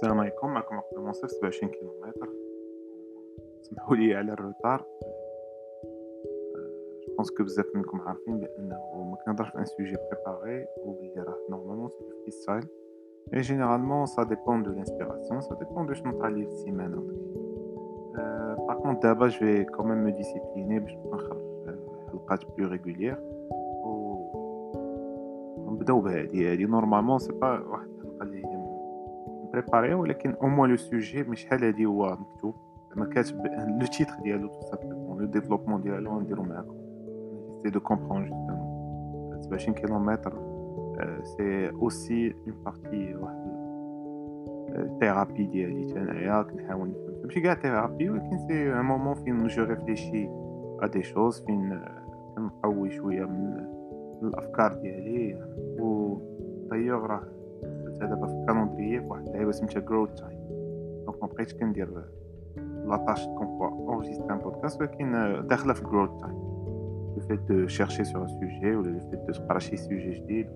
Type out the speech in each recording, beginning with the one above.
السلام عليكم معكم عقل المنصف 27 كيلومتر سمحوا لي على ال retard je pense que بزاف منكم عارفين بانه ما كنهضرش في un sujet préparé وبلي راه normalement c'est freestyle et généralement ça dépend de l'inspiration ça dépend de شنو طرا لي في السيمانه par contre دابا je vais quand même me discipliner باش نخرج حلقات plus régulières و نبداو بهادي هادي normalement c'est pas واحد الحلقة اللي هي préparé ولكن au moins le sujet مش شحال هادي هو مكتوب؟ زعما كاتب le titre ديالو tout simplement le développement ديالو غنديرو معاكم. j'essaie de comprendre justement 27 كيلومتر c'est aussi une partie واحد ال thérapie ديالي تنايا كنحاول نفهم ماشي كاع thérapie ولكن c'est un moment فين je réfléchis à des choses فين كنقوي شوية من الافكار ديالي و دايوغ راه دابا في ال calendrier فواحد اللعيبه سميتها growth time donc مبقيتش كندير la tâche qu'on doit enregistrer un podcast ولكن داخلة في ال growth time le fait de chercher sur sujet ولا le fait de تقرا شي sujet جديد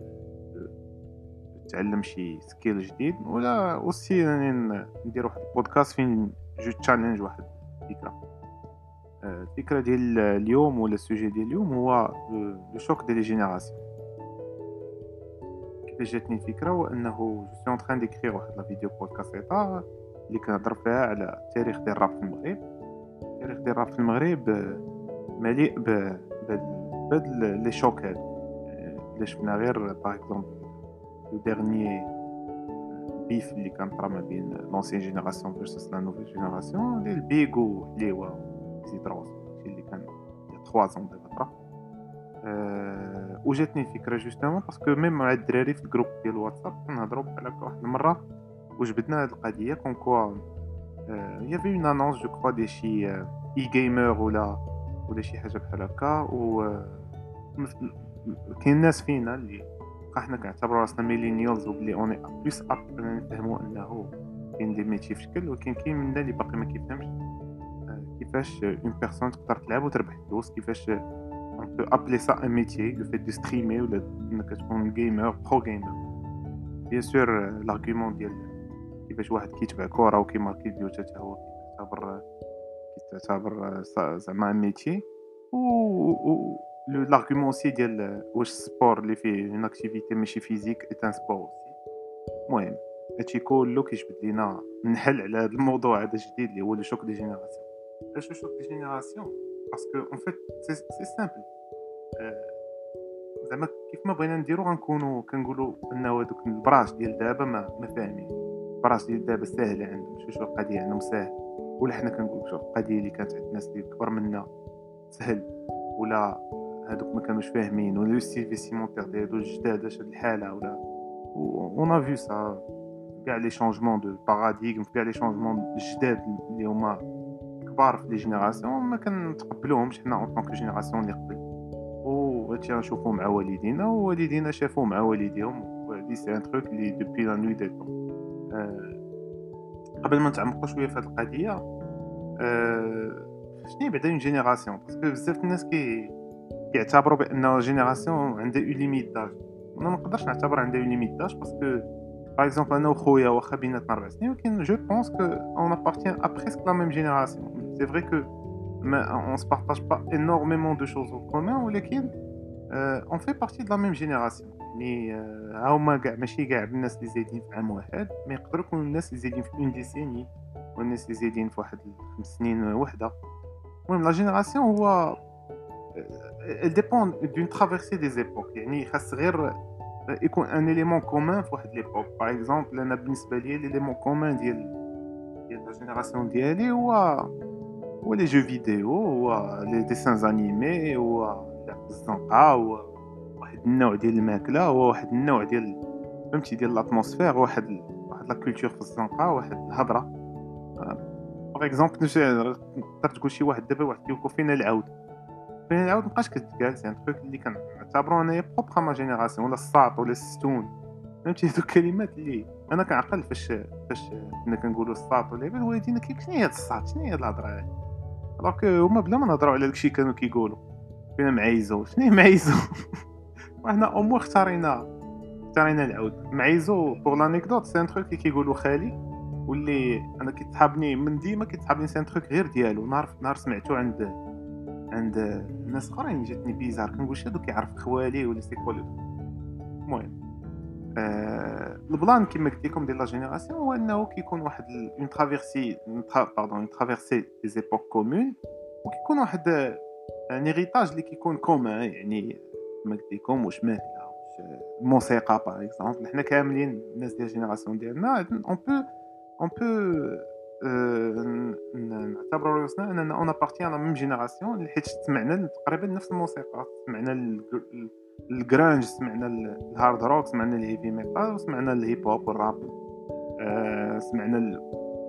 تعلم شي skill جديد ولا aussi يعني ندير واحد البودكاست فين je challenge واحد الفكرة. الفكرة ديال اليوم ولا ال sujet ديال اليوم هو le choc des générations كيفاش جاتني الفكرة هو انه je suis en train d'écrire واحد la vidéo podcast اللي كنهضر فيها على التاريخ ديال الراب في المغرب. التاريخ ديال الراب في المغرب مليء بهاد les chocs هادو. إلا شفنا غير par exemple le dernier beef اللي كان طرا ما بين l'ancienne génération versus la nouvelle génération ديال بيغو وحليوه وزيدروس اللي كان 3 زون دابا طرا. وجاتني الفكرة justement parce que même مع الدراري في ال groupe ديال الواتساب كنهضروا بحال هكا واحد المرة وجبدنا هاد القضية comme quoi y avait une annonce je crois de chez e-gamer ولا ولا شي حاجة بحال هكا و كاين ناس فينا اللي حنا كنعتبروا راسنا millennials وبلي on est plus aptes نفهموا انه كاين des métiers في شكل ولكن كاين منا اللي باقي ما كيفهمش كيفاش une personne تقدر تلعب وتربح فلوس كيفاش on peut appeler ça un métier, le fait de streamer ou تكون gamer, pro gamer. Bien sûr, l'argument ديال كيفاش واحد كيتبع كورة وكيماركي البيوت حتى هو كيعتبر كيتعتبر زعما un métier و l'argument aussi ديال واش ال sport اللي فيه une activité ماشي physique est un sport aussi المهم هادشي كله كيجبد لينا نحل على هذا الموضوع هذا الجديد اللي هو le choc des générations le choc des générations parce que en fait c'est simple زعما كيف ما بغينا نديرو غنكونو كنقولو أنه هذوك البراهش ديال دابا ما, ما فاهمين. البراهش ديال دابا ساهله عندهم. شوف القضية عندهم ساهل. ولا حنا كنقولو شوف القضية اللي كانت عند الناس اللي كبر منا سهل. ولا هذوك ما كانوش فاهمين. ولا le style vestimentaire ديال هادو الجداد اش هاد الحالة ولا. en fait ça كاع les changements de paradigme كاع les changements الجداد اللي هما كبار في les générations ما كنتقبلوهمش حنا en tant que génération اللي قبل. وهادشي غنشوفو مع والدينا ووالدينا شافوه مع والديهم وهادي c'est un truc اللي depuis la nuit des temps قبل ما نتعمقو شوية في هاد القضية أه شنو بعدا une génération parce que بزاف الناس كي كيعتبروا بأن génération عندها une limite d'âge أنا ما نقدرش نعتبر عندها une limite d'âge parce que par exemple أنا وخويا وأخا بيناتنا ربع سنين ولكن je pense que on appartient à presque la même génération c'est vrai que ما on se partage pas énormément de choses en commun ولكن on fait partie de la même génération. يعني ها هما كاع ماشي كاع الناس اللي زايدين في عام واحد ما يقدروا يكونوا الناس اللي زايدين في une décennie والناس اللي زايدين في واحد خمس سنين وحده المهم la génération هو elle dépend d'une traversée des époques. يعني خاص غير يكون un élément commun في واحد l'époque par exemple أنا بالنسبة لي l'élément commun ديال ديال la génération ديالي هو هو les jeux vidéo هو les dessins animés هو الزنقه هو واحد النوع ديال الماكلة هو واحد النوع ديال فهمتي ديال ال atmosphère واحد واحد la culture في الزنقة واحد الهضرة. par exemple تقدر تقول شي واحد دابا واحد كيقول فينا العود. فين العود مابقاش كتقال c'est un truc اللي كنعتبرو أنايا propre à ma génération ولا الساط ولا الستون. فهمتي؟ هادو الكلمات اللي أنا كنعقل فاش فاش كنا كنقولوا الساط ولا والدينا كيف شنو هي الساط؟ شنو هي هاد الهضرة هادي؟ الوغ هما بلا ما نهضروا على داكشي كانوا كيقولوا. فينا معيزو شنو معيزو وحنا اومو اختارينا اختارينا العود. معيزو بوغ لانيكدوت سي ان تروك اللي كيقولوا خالي واللي أنا كيتحابني من ديما كيتحابني سي ان تروك غير ديالو. نهار نهار سمعتو عند عند ناس أخرين جاتني بيزار. كنقول شادو كيعرف خوالي ولا سي كوا المهم. البلان كيما قلت لكم ديال لا جينيراسيون هو أنه كيكون واحد on traversait pardon on traversait des époques communes وكيكون واحد un héritage اللي كيكون commun يعني كما قلت لكم واش ماكلة واش الموسيقى par exemple حنا كاملين الناس ديال ال génération ديالنا un peu un peu نعتبروا روسنا أننا on appartient la même génération حيت سمعنا تقريبا نفس الموسيقى سمعنا الجرانج سمعنا ال hard rock سمعنا ال heavy metal وسمعنا ال hip hop والراب سمعنا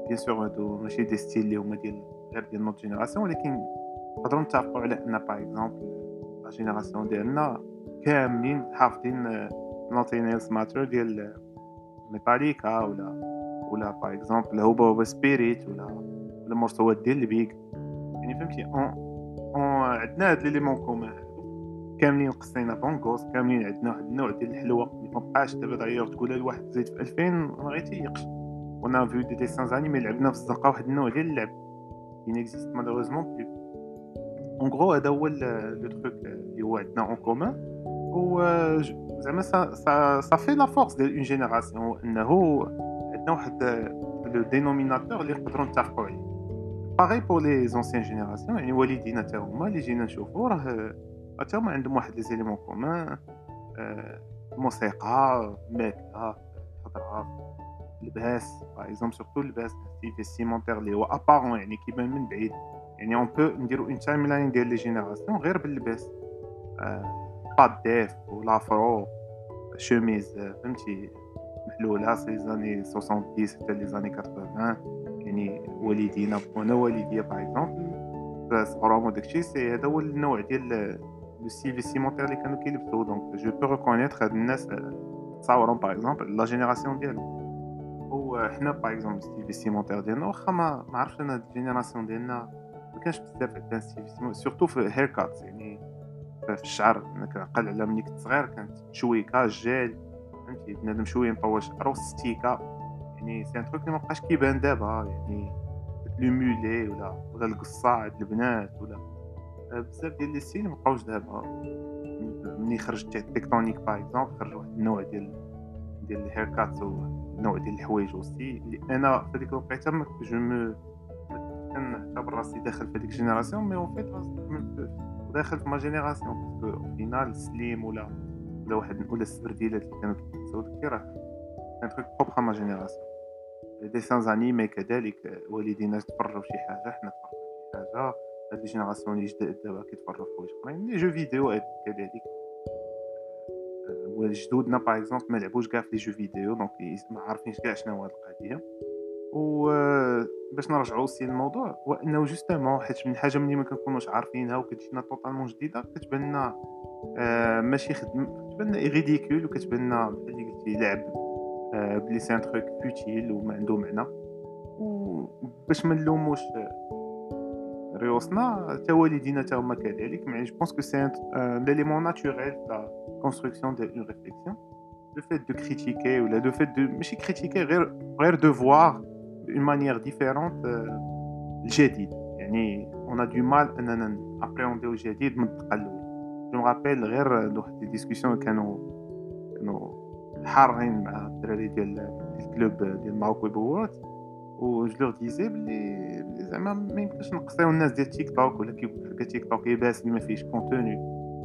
bien sûr هادو ماشي des styles اللي هما ديال غير ديال notre génération ولكن نقدروا نتفقوا على أن par exemple la génération ديالنا كاملين حافظين Nothing Else Matters ديال ميتاليكا ولا ولا par exemple Hoba Hoba Spirit ولا ولا ديال البيغ يعني فهمتي on عندنا هاد l'élément commun كاملين قصينا بونكوس كاملين عندنا واحد النوع ديال الحلوى اللي مابقاش دابا دايوغ تقولها لواحد زيد في 2000 ما غيتيقش. on a vu des dessins animés لعبنا في الزنقه واحد النوع ديال اللعب. qui n'existe malheureusement plus en gros هذا هو le truc اللي هو عندنا en commun و زعما ça fait la force ديال une génération إنه عندنا واحد le dénominateur اللي نقدروا نتفقوا عليه. pareil pour les anciennes générations يعني والدينا تا هما اللي جينا نشوفوا راه حتى هما عندهم واحد les éléments communs موسيقى ماكله الهضره اللباس par exemple surtout اللباس style vestimentaire اللي هو apparent يعني كيبان من بعيد. يعني on peut نديرو une timeline ديال les générations غير باللباس. pattes d'eph لافرو شوميز فهمتي؟ محلولة ses années 70 حتى les années 80 يعني والدينا وأنا والديا par exemple صغرهم وداكشي c'est هذا هو النوع ديال le style vestimentaire اللي كانوا كيلبسوا donc je peux reconnaître هاد الناس تصاورهم par exemple la génération ديالهم وحنا par exemple style vestimentaire ديالنا واخا ما ما عرفتش أنا ال génération ديالنا ما كانش بزاف عندنا style surtout في haircut يعني في الشعر أنا كنعقل على ملي كنت صغير كانت شويكا جيل فهمتي بنادم شوية مطول شعرو ستيكا يعني c'est un truc اللي مبقاش كيبان دابا يعني le mulet ولا ولا القصاع البنات ولا بزاف ديال les styles مبقاوش دابا. ملي خرج tecktonik par exemple خرج واحد النوع ديال ديال ال haircut ونوع ديال الحوايج وستي اللي أنا في هذيك الوقيتة je me كنعتبر راسي داخل في هذيك ال génération mais en fait داخل في ma génération parce que finalement slim ولا ولا واحد ولا السبرديلات اللي كانوا كيتساو داكشي راه كان truc propre ma génération dessins animés كذلك والدينا تفرجوا شي حاجة حنا تفرجوا شي حاجة. هاد les générations اللي جداد دابا كيتفرجوا في حوايج اخرين les jeux vidéo كذلك جدودنا par exemple ما لعبوش كاع في les jeux vidéo donc ما عارفينش كاع شنو هو القضية و باش نرجعوا c'est الموضوع هو انه justement حيت من حاجة ملي ما كنكونوش عارفينها وكتجينا totalement جديده كتبان لنا آه ماشي خدم كتبان لنا ridicule وكتبان لنا بحال اللي قلتي لعب آه بلي c'est un truc futile وما عنده معنى وباش ما نلوموش ريوسنا حتى والدينا حتى هما كذلك mais je pense que c'est un l'élément naturel la construction ديال une réflexion le fait de critiquer ولا le fait de ماشي critiquer غير غير de voir une manière différente الجديد يعني on a du mal اننا appréhender الجديد من الدقه الاولى je me rappelle غير واحد des discussions كانوا كانوا حارين مع الدراري ديال الكلوب ديال ماروك ويبوات و جو لور ديزي بلي زعما ما يمكنش نقصيو الناس ديال تيك توك ولا كيقول لك تيك توك يباس اللي ما فيهش كونتوني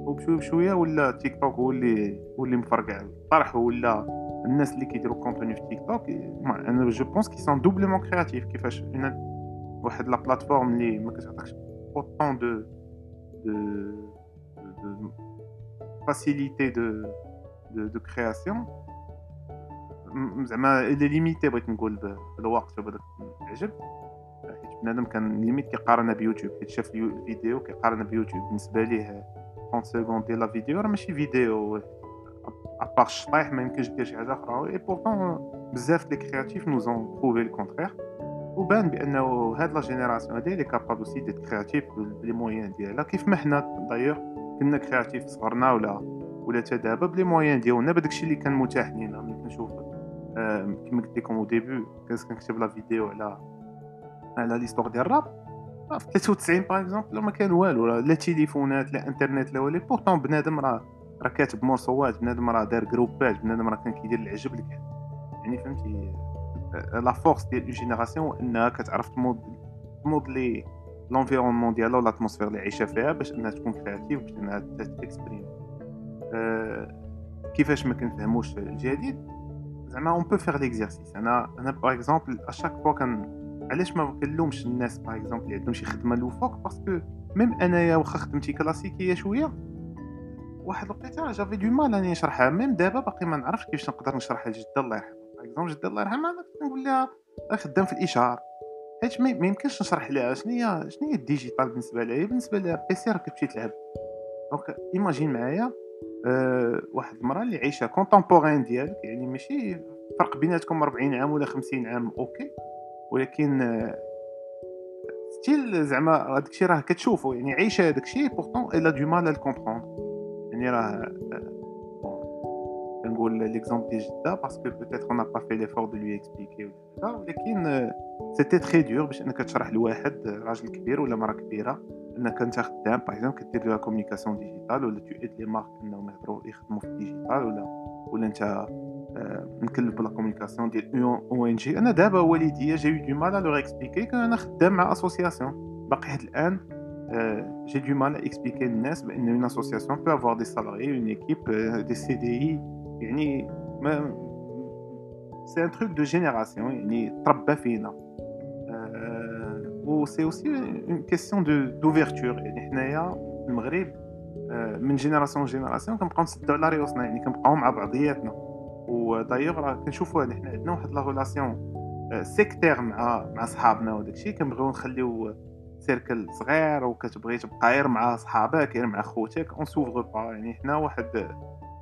وبشويه بشويه ولا تيك توك هو اللي هو اللي مفرقع الطرح ولا الناس اللي كيديروا كونتوني في تيك توك أنا جو بونس كي سون دوبلومون كرياتيف كيفاش واحد لا بلاتفورم اللي ما كتعطيكش اوتون دو دو de facilité de de création زعما les limites بغيت نقول بالوقت وبداك العجب حيت بنادم كان limite كيقارنها بيوتيوب حيت شاف الفيديو كيقارنها بيوتيوب بالنسبة ليه 30 secondes ديال la vidéo راه ماشي vidéo à part الشطيح ما يمكنش دير شي حاجة أخرى. et pourtant بزاف les créatifs nous ont prouvé le contraire وبان بأنه هاد la génération هادي elle est capable aussi d'être créative بـ les moyens ديالها. كيف ما حنا دايوغ كنا créatifs صغرنا ولا ولا حتى دابا بـ les moyens ديالنا بداكشي اللي كان متاح لينا ملي كنشوف كيما قلت لكم au début كنكتب la vidéo على على l'histoire ديال الراب. في 93 par exemple ما كان والو لا تليفونات لا انترنت لا والو. pourtant بنادم راه راه كاتب morceaux ات بنادم راه دار groupes ات بنادم راه كان كيدير العجب لك يعني فهمتي؟ la force ديال une génération إنها كتعرف تمود تمودلي l'environnement ديالها ولا ال atmosphère اللي عايشة فيها باش إنها تكون créative باش إنها ت s'exprime أه كيفاش ما كنفهموش الجديد؟ زعما on peut faire l'exercice أنا أنا par exemple à chaque fois كان علاش ما كنلومش الناس par exemple اللي عندهم شي خدمة loufoque parce que même أنايا واخا خدمتي كلاسيكية شوية واحد الوقيته j'avais du mal اني نشرحها même دابا باقي ما نعرفش كيفاش نقدر نشرحها لجدة الله يرحمها par exemple جدة الله يرحمها نقول لها خدام في الاشهار حيت ما يمكنش نشرح لها شنو هي شنو هي ال digital بالنسبة لها؟ بالنسبة لها PC راه كتمشي تلعب donc imagine معايا أه واحد المرأة اللي عايشة contemporaine ديالك يعني ماشي فرق بيناتكم 40 عام ولا 50 عام OK ولكن still زعما هذاك الشيء راه كتشوفو يعني عايشه الشيء pourtant elle a du mal à comprendre يعني راه كنقول l'exemple ديال جده parce que peut-être on n'a pas fait l'effort de lui expliquer ولكن c'était très dur باش أنك تشرح لواحد راجل كبير ولا مرا كبيرة أنك أنت خدام par exemple كدير la communication digitale ولا tu aides les marques إنهم يهضروا يخدموا في ال digital ولا ولا أنت نكلف بلا communication ديال ONG أنا دابا والديا j'ai du mal à leur expliquer que أنا خدام مع association باقي حتى الآن j'ai du mal à expliquer للناس بأن une association peut avoir des salariés, une équipe d'idées يعني ما c'est un truc de génération يعني تربى فينا. و c'est aussi une question d'ouverture يعني حنايا في المغرب من génération génération كنبقاو نسدو على ريوسنا يعني كنبقاو مع بعضياتنا. ودايوغ راه كنشوفوها حنا عندنا واحد la relation sectaire مع مع صحابنا وداك الشيء. كنبغيو نخليو cercle صغير وكتبغي تبقى غير مع صحابك غير مع خوتك on s'ouvre pas يعني حنا واحد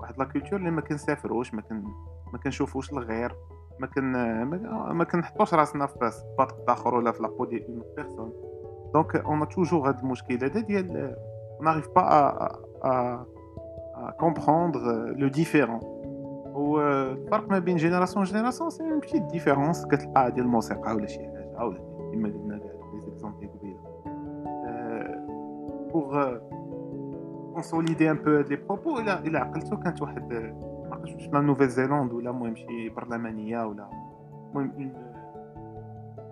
واحد la culture اللي ما كنسافروش ما كن ما كنشوفوش الغير ما كن ما كنحطوش راسنا في سباط اخر ولا في la peau ديال une personne donc on a toujours هاد المشكل هذا ديال n'arrive pas à comprendre le différent والفرق ما بين génération و génération c'est une petite différence كتلقاها ديال الموسيقى ولا شي حاجة ولا كما قلنا les exemples قبيلة. pour consolider un peu هاد les propos الا الا عقلتو كانت واحد ما عرفتش واش la Nouvelle-Zélande ولا المهم شي برلمانية ولا المهم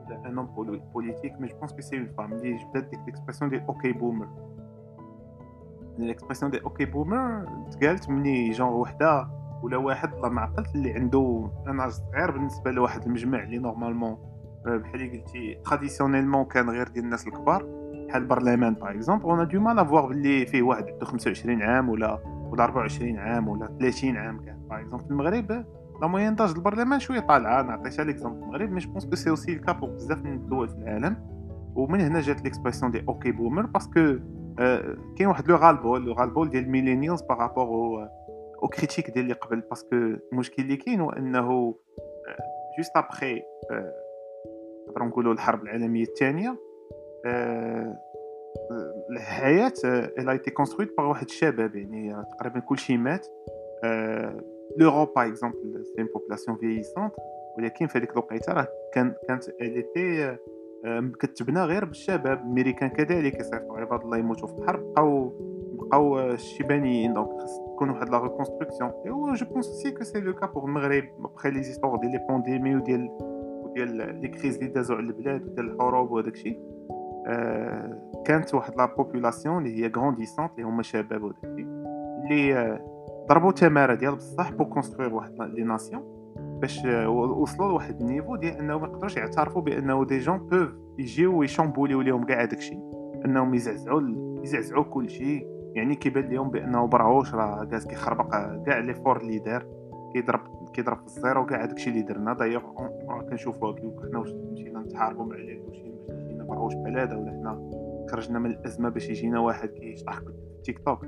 ولا un homme politique mais je pense que c'est une femme اللي جبدات ديك l'expression ديال OK boomer l'expression ديال OK boomer تقالت مني جونغ وحدة ولا واحد الله ما عقلت اللي عنده أنا صغير بالنسبة لواحد المجمع اللي normalement بحال اللي قلتي traditionnellement كان غير ديال الناس الكبار بحال البرلمان par exemple on a du mal à voir باللي فيه واحد عنده 25 عام ولا ولا 24 عام ولا 30 عام كاع par exemple في المغرب la moyenne d'âge البرلمان شوية طالعة نعطيها l'exemple المغرب mais je pense que c'est aussi le cas pour بزاف من الدول في العالم. ومن هنا جات l'expression de OK boomer parce que كاين واحد le ras-le-bol le ras-le-bol ديال ال millennials par rapport aux critiques ديال اللي قبل parce que المشكل اللي كاين هو انه juste après نقدروا نقولوا الحرب العالميه الثانية الحياة elle a été construite par واحد الشباب يعني تقريبا كلشي مات l'Europe par exemple c'est une population vieillissante ولكن في هذيك الوقيته راه كان كانت elle était كتبنى غير بالشباب الميريكان كذلك يصيفطوا عباد الله يموتوا في الحرب بقاو بقاو الشيبانيين donc خاص تكون واحد la reconstruction و je pense c'que c'est le cas pour المغرب après les histoires ديال les pandémies وديال وديال les crises اللي دازو على البلاد وديال الحروب وهداك الشيء آه كانت واحد la population اللي هي grandissante اللي هما شباب وداك الشيء اللي ضربوا تمارة ديال بصح pour construire واحد les nations باش وصلوا لواحد ال niveau ديال انه ما يقدروش يعترفوا بأنه des jeunes peuvent يجيو ويشامبوليو ليهم كاع الشيء أنهم يزعزعوا يزعزعوا كل شيء يعني كيبان لهم بانه برعوش راه جالس كيخربق كاع لي فور اللي دار كيضرب كيضرب في الزيرو كاع هذاكشي اللي درنا. دايوغ راه كنشوفوها كي حنا واش مشينا نتحاربوا مع اليد واش مشينا برعوش بحال هذا ولا حنا خرجنا من الأزمة باش يجينا واحد كيشطح تيك توك.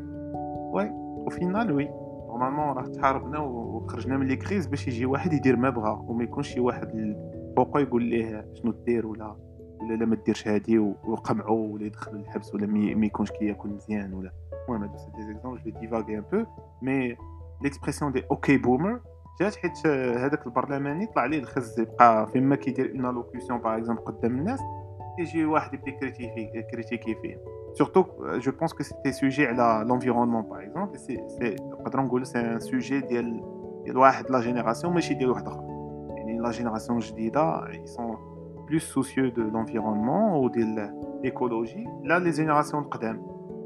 وي وفينال وي. نورمالمون راه تحاربنا وخرجنا من لي كريز باش يجي واحد يدير ما بغا وما يكونش شي واحد فوقو يقول ليه شنو دير ولا ولا لا ما ديرش هادي وقمعوا ولا يدخلوا الحبس ولا ما يكونش كياكل مزيان ولا. المهم هادو سي دي زيكزومبل جو ديفاغي ان بو مي ليكسبرسيون دي أوكي بومر جات حيت هذاك البرلماني طلع ليه الخز يبقى فيما كيدير اون لوكسيون باغ اكزومبل قدام الناس يجي واحد يبدا كريتيفي كريتيكي فيه. سورتو جو بونس كو سيتي سوجي على لونفيرونمون باغ اكزومبل سي سي نقدروا نقولوا سي ان سوجي ديال ديال واحد la génération ماشي ديال واحد آخر. يعني la génération جديده ils sont plus soucieux de l'environnement و ديال l'écologie la les générations القدام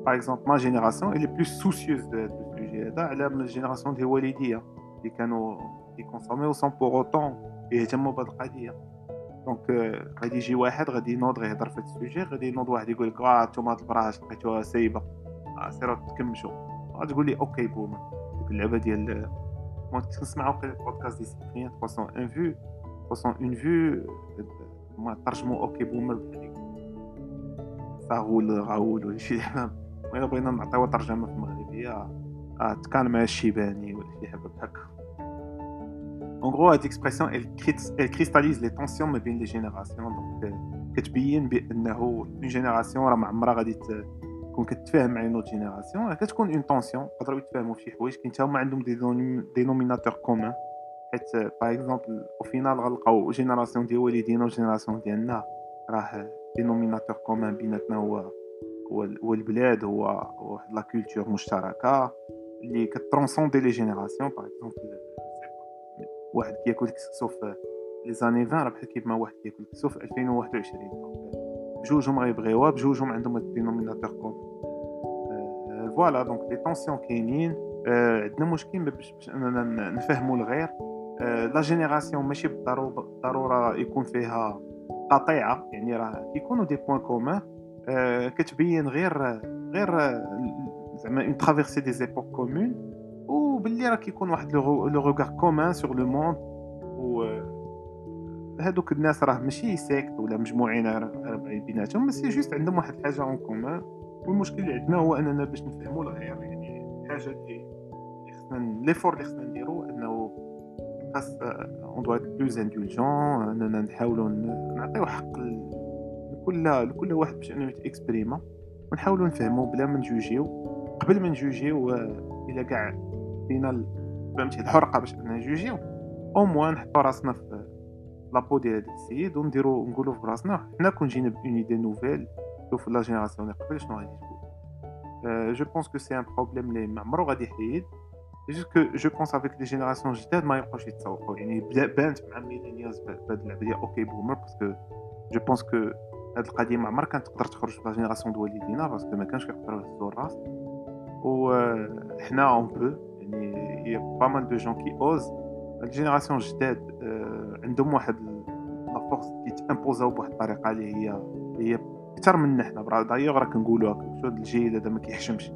par exemple ma génération اللي plus soucieuse de هذا ال sujet هذا على من ال génération ديال والديا اللي كانوا يconsommيو sans pour autant يهتموا بهذه القضية donc غادي يجي واحد غادي ينوض يهضر في هذا ال sujet غادي ينوض واحد يقول لك آه نتوما هاد البراش لقيتوها سايبه آه سيروا تكمشوا غتقول لي أوكي بوم ديك اللعبه ديال كنت كنسمعوا بودكاست دي سيبريان 301 فيو 301 فيو ما ترجموا أوكي بومر ساغول غاول ولا شي حاجة بغينا نعطيوها ترجمه في المغربيه آه تكان مع الشيباني ولا شي حاجة هكا En gros, cette expression, elle, elle cristallise les tensions ما بين les générations. كتبين بانه une génération راه ما عمرها غادي تكون كتفاهم مع autre génération كتكون en tension يقدروا يتفاهموا في شي حوايج كاين حتى هما عندهم des dénominateurs communs حيت par exemple au final غنلقاو génération ديال والدينا و génération ديالنا. راه dénominateur commun بيناتنا هو هو البلاد هو واحد la culture مشتركة اللي كت transcender les générations par exemple واحد كياكل كسكسو في les années 20 راه بحال كيما واحد كياكل كسكسو في 2021 بجوجهم غيبغيوها بجوجهم عندهم ال dénominateur commun voilà donc les tensions كاينين. عندنا مشكل باش أننا نفهموا الغير. la génération ماشي بالضرورة يكون فيها قطيعة يعني راه كيكونوا des points communs كتبين غير غير زعما on traversait des époques communes وباللي راه كيكون واحد le regard commun sur le monde و هادوك الناس راه ماشي secte ولا مجموعين بيناتهم بس juste عندهم واحد الحاجة en commun والمشكل اللي عندنا هو أننا باش نفهموا الغير يعني الحاجة اللي خصنا l'effort اللي خصنا نديرو أنه خاص un peu plus d'indulgence إننا نحاولوا نعطيو حق لكل لكل واحد باش إنه يت exprimer ونحاولوا نفهموا بلا ما نجوجيو. قبل ما نجوجيو إلى كاع فينا فهمتي الحرقة باش أنا ن juger و. au moins نحطو راسنا في la peau ديال هذا السيد ونديرو نقولو في راسنا حنا كون جينا ب une idée nouvelle شوف la génération اللي قبل شنو غادي تقول. je pense que c'est un problème اللي ما عمرو غادي يحيد. juste que je pense avec les générations جداد ما يبقاوش يتسوقوا يعني بانت مع millennials بهاد اللعبه ديال ok boomer parce que je pense que هاد القضية ما عمرها كانت تقدر تخرج la génération de والدينا parce que ما كانش كيقدروا يهزوا الراس و حنا un peu يعني a pas mal de gens qui osent ال génération جداد عندهم واحد la force كيت imposer او بواحد الطريقة اللي هي هي أكثر منا حنا دايوغ راه كنقولوا هكا شو الجيل هذا ما كيحشمش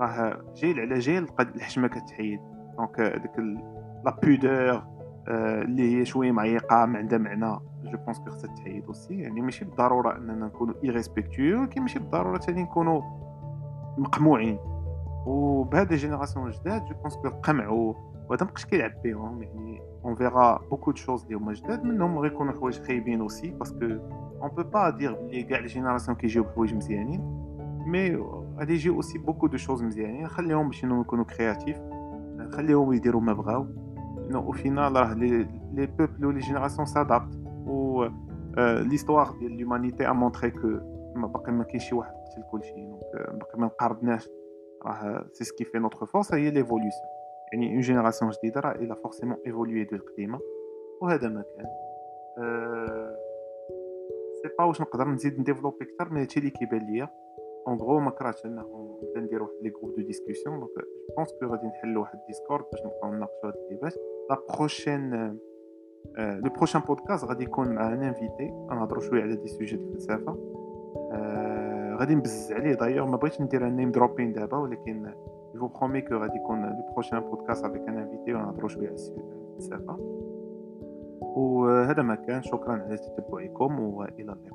راه جيل على جيل الحشمة كتحيد. donc ديك la pudeur اللي هي شوية معيقة ما عندها معنى. je pense que خصها تحيد aussi يعني ماشي بالضرورة أننا نكونوا irrespectueux ولكن ماشي بالضرورة ثاني نكونوا مقموعين. وبهذه ال génération جداد je pense que القمع وهذا مابقاش كيلعب بهم. يعني on verra beaucoup de choses اللي هما جداد منهم غيكونوا حوايج خايبين aussi parce qu'on peut pas dire بلي كاع ال génération كيجيو بحوايج مزيانين. mais غادي يجيو aussi beaucoup de choses مزيانين. خليهم باش إنهم يكونوا créatifs خليهم يديروا ما بغاو non au final راه les peuples les générations s'adaptent و l'histoire ديال l'humanité a montré que ما باقي ما كاينش شي واحد قتل كلشي donc باقي ما نقاربناش راه c'est ce qui fait notre force هي l'évolution يعني une génération جديده راه elle a forcément évolué de القديمه وهذا ما كان أه sais pas واش نقدر نزيد ن développer أكثر mais هادشي اللي كيبان ليا en gros ما كرهتش انه نبدا ندير واحد les groupes de discussion donc je pense que غادي نحل واحد Discord باش نبقاو نناقشوا هاد اللعيبات la prochaine le prochain podcast غادي يكون مع un invité نهضروا شوية على des sujets د الفلسفه غادي نبز عليه دايوغ ما بغيتش ندير name dropping دابا ولكن je promets que غادي يكون le prochain podcast avec un invité ونهضروا شوية على الفلسفه وهذا ما كان شكرا على تتبعكم والى اللقاء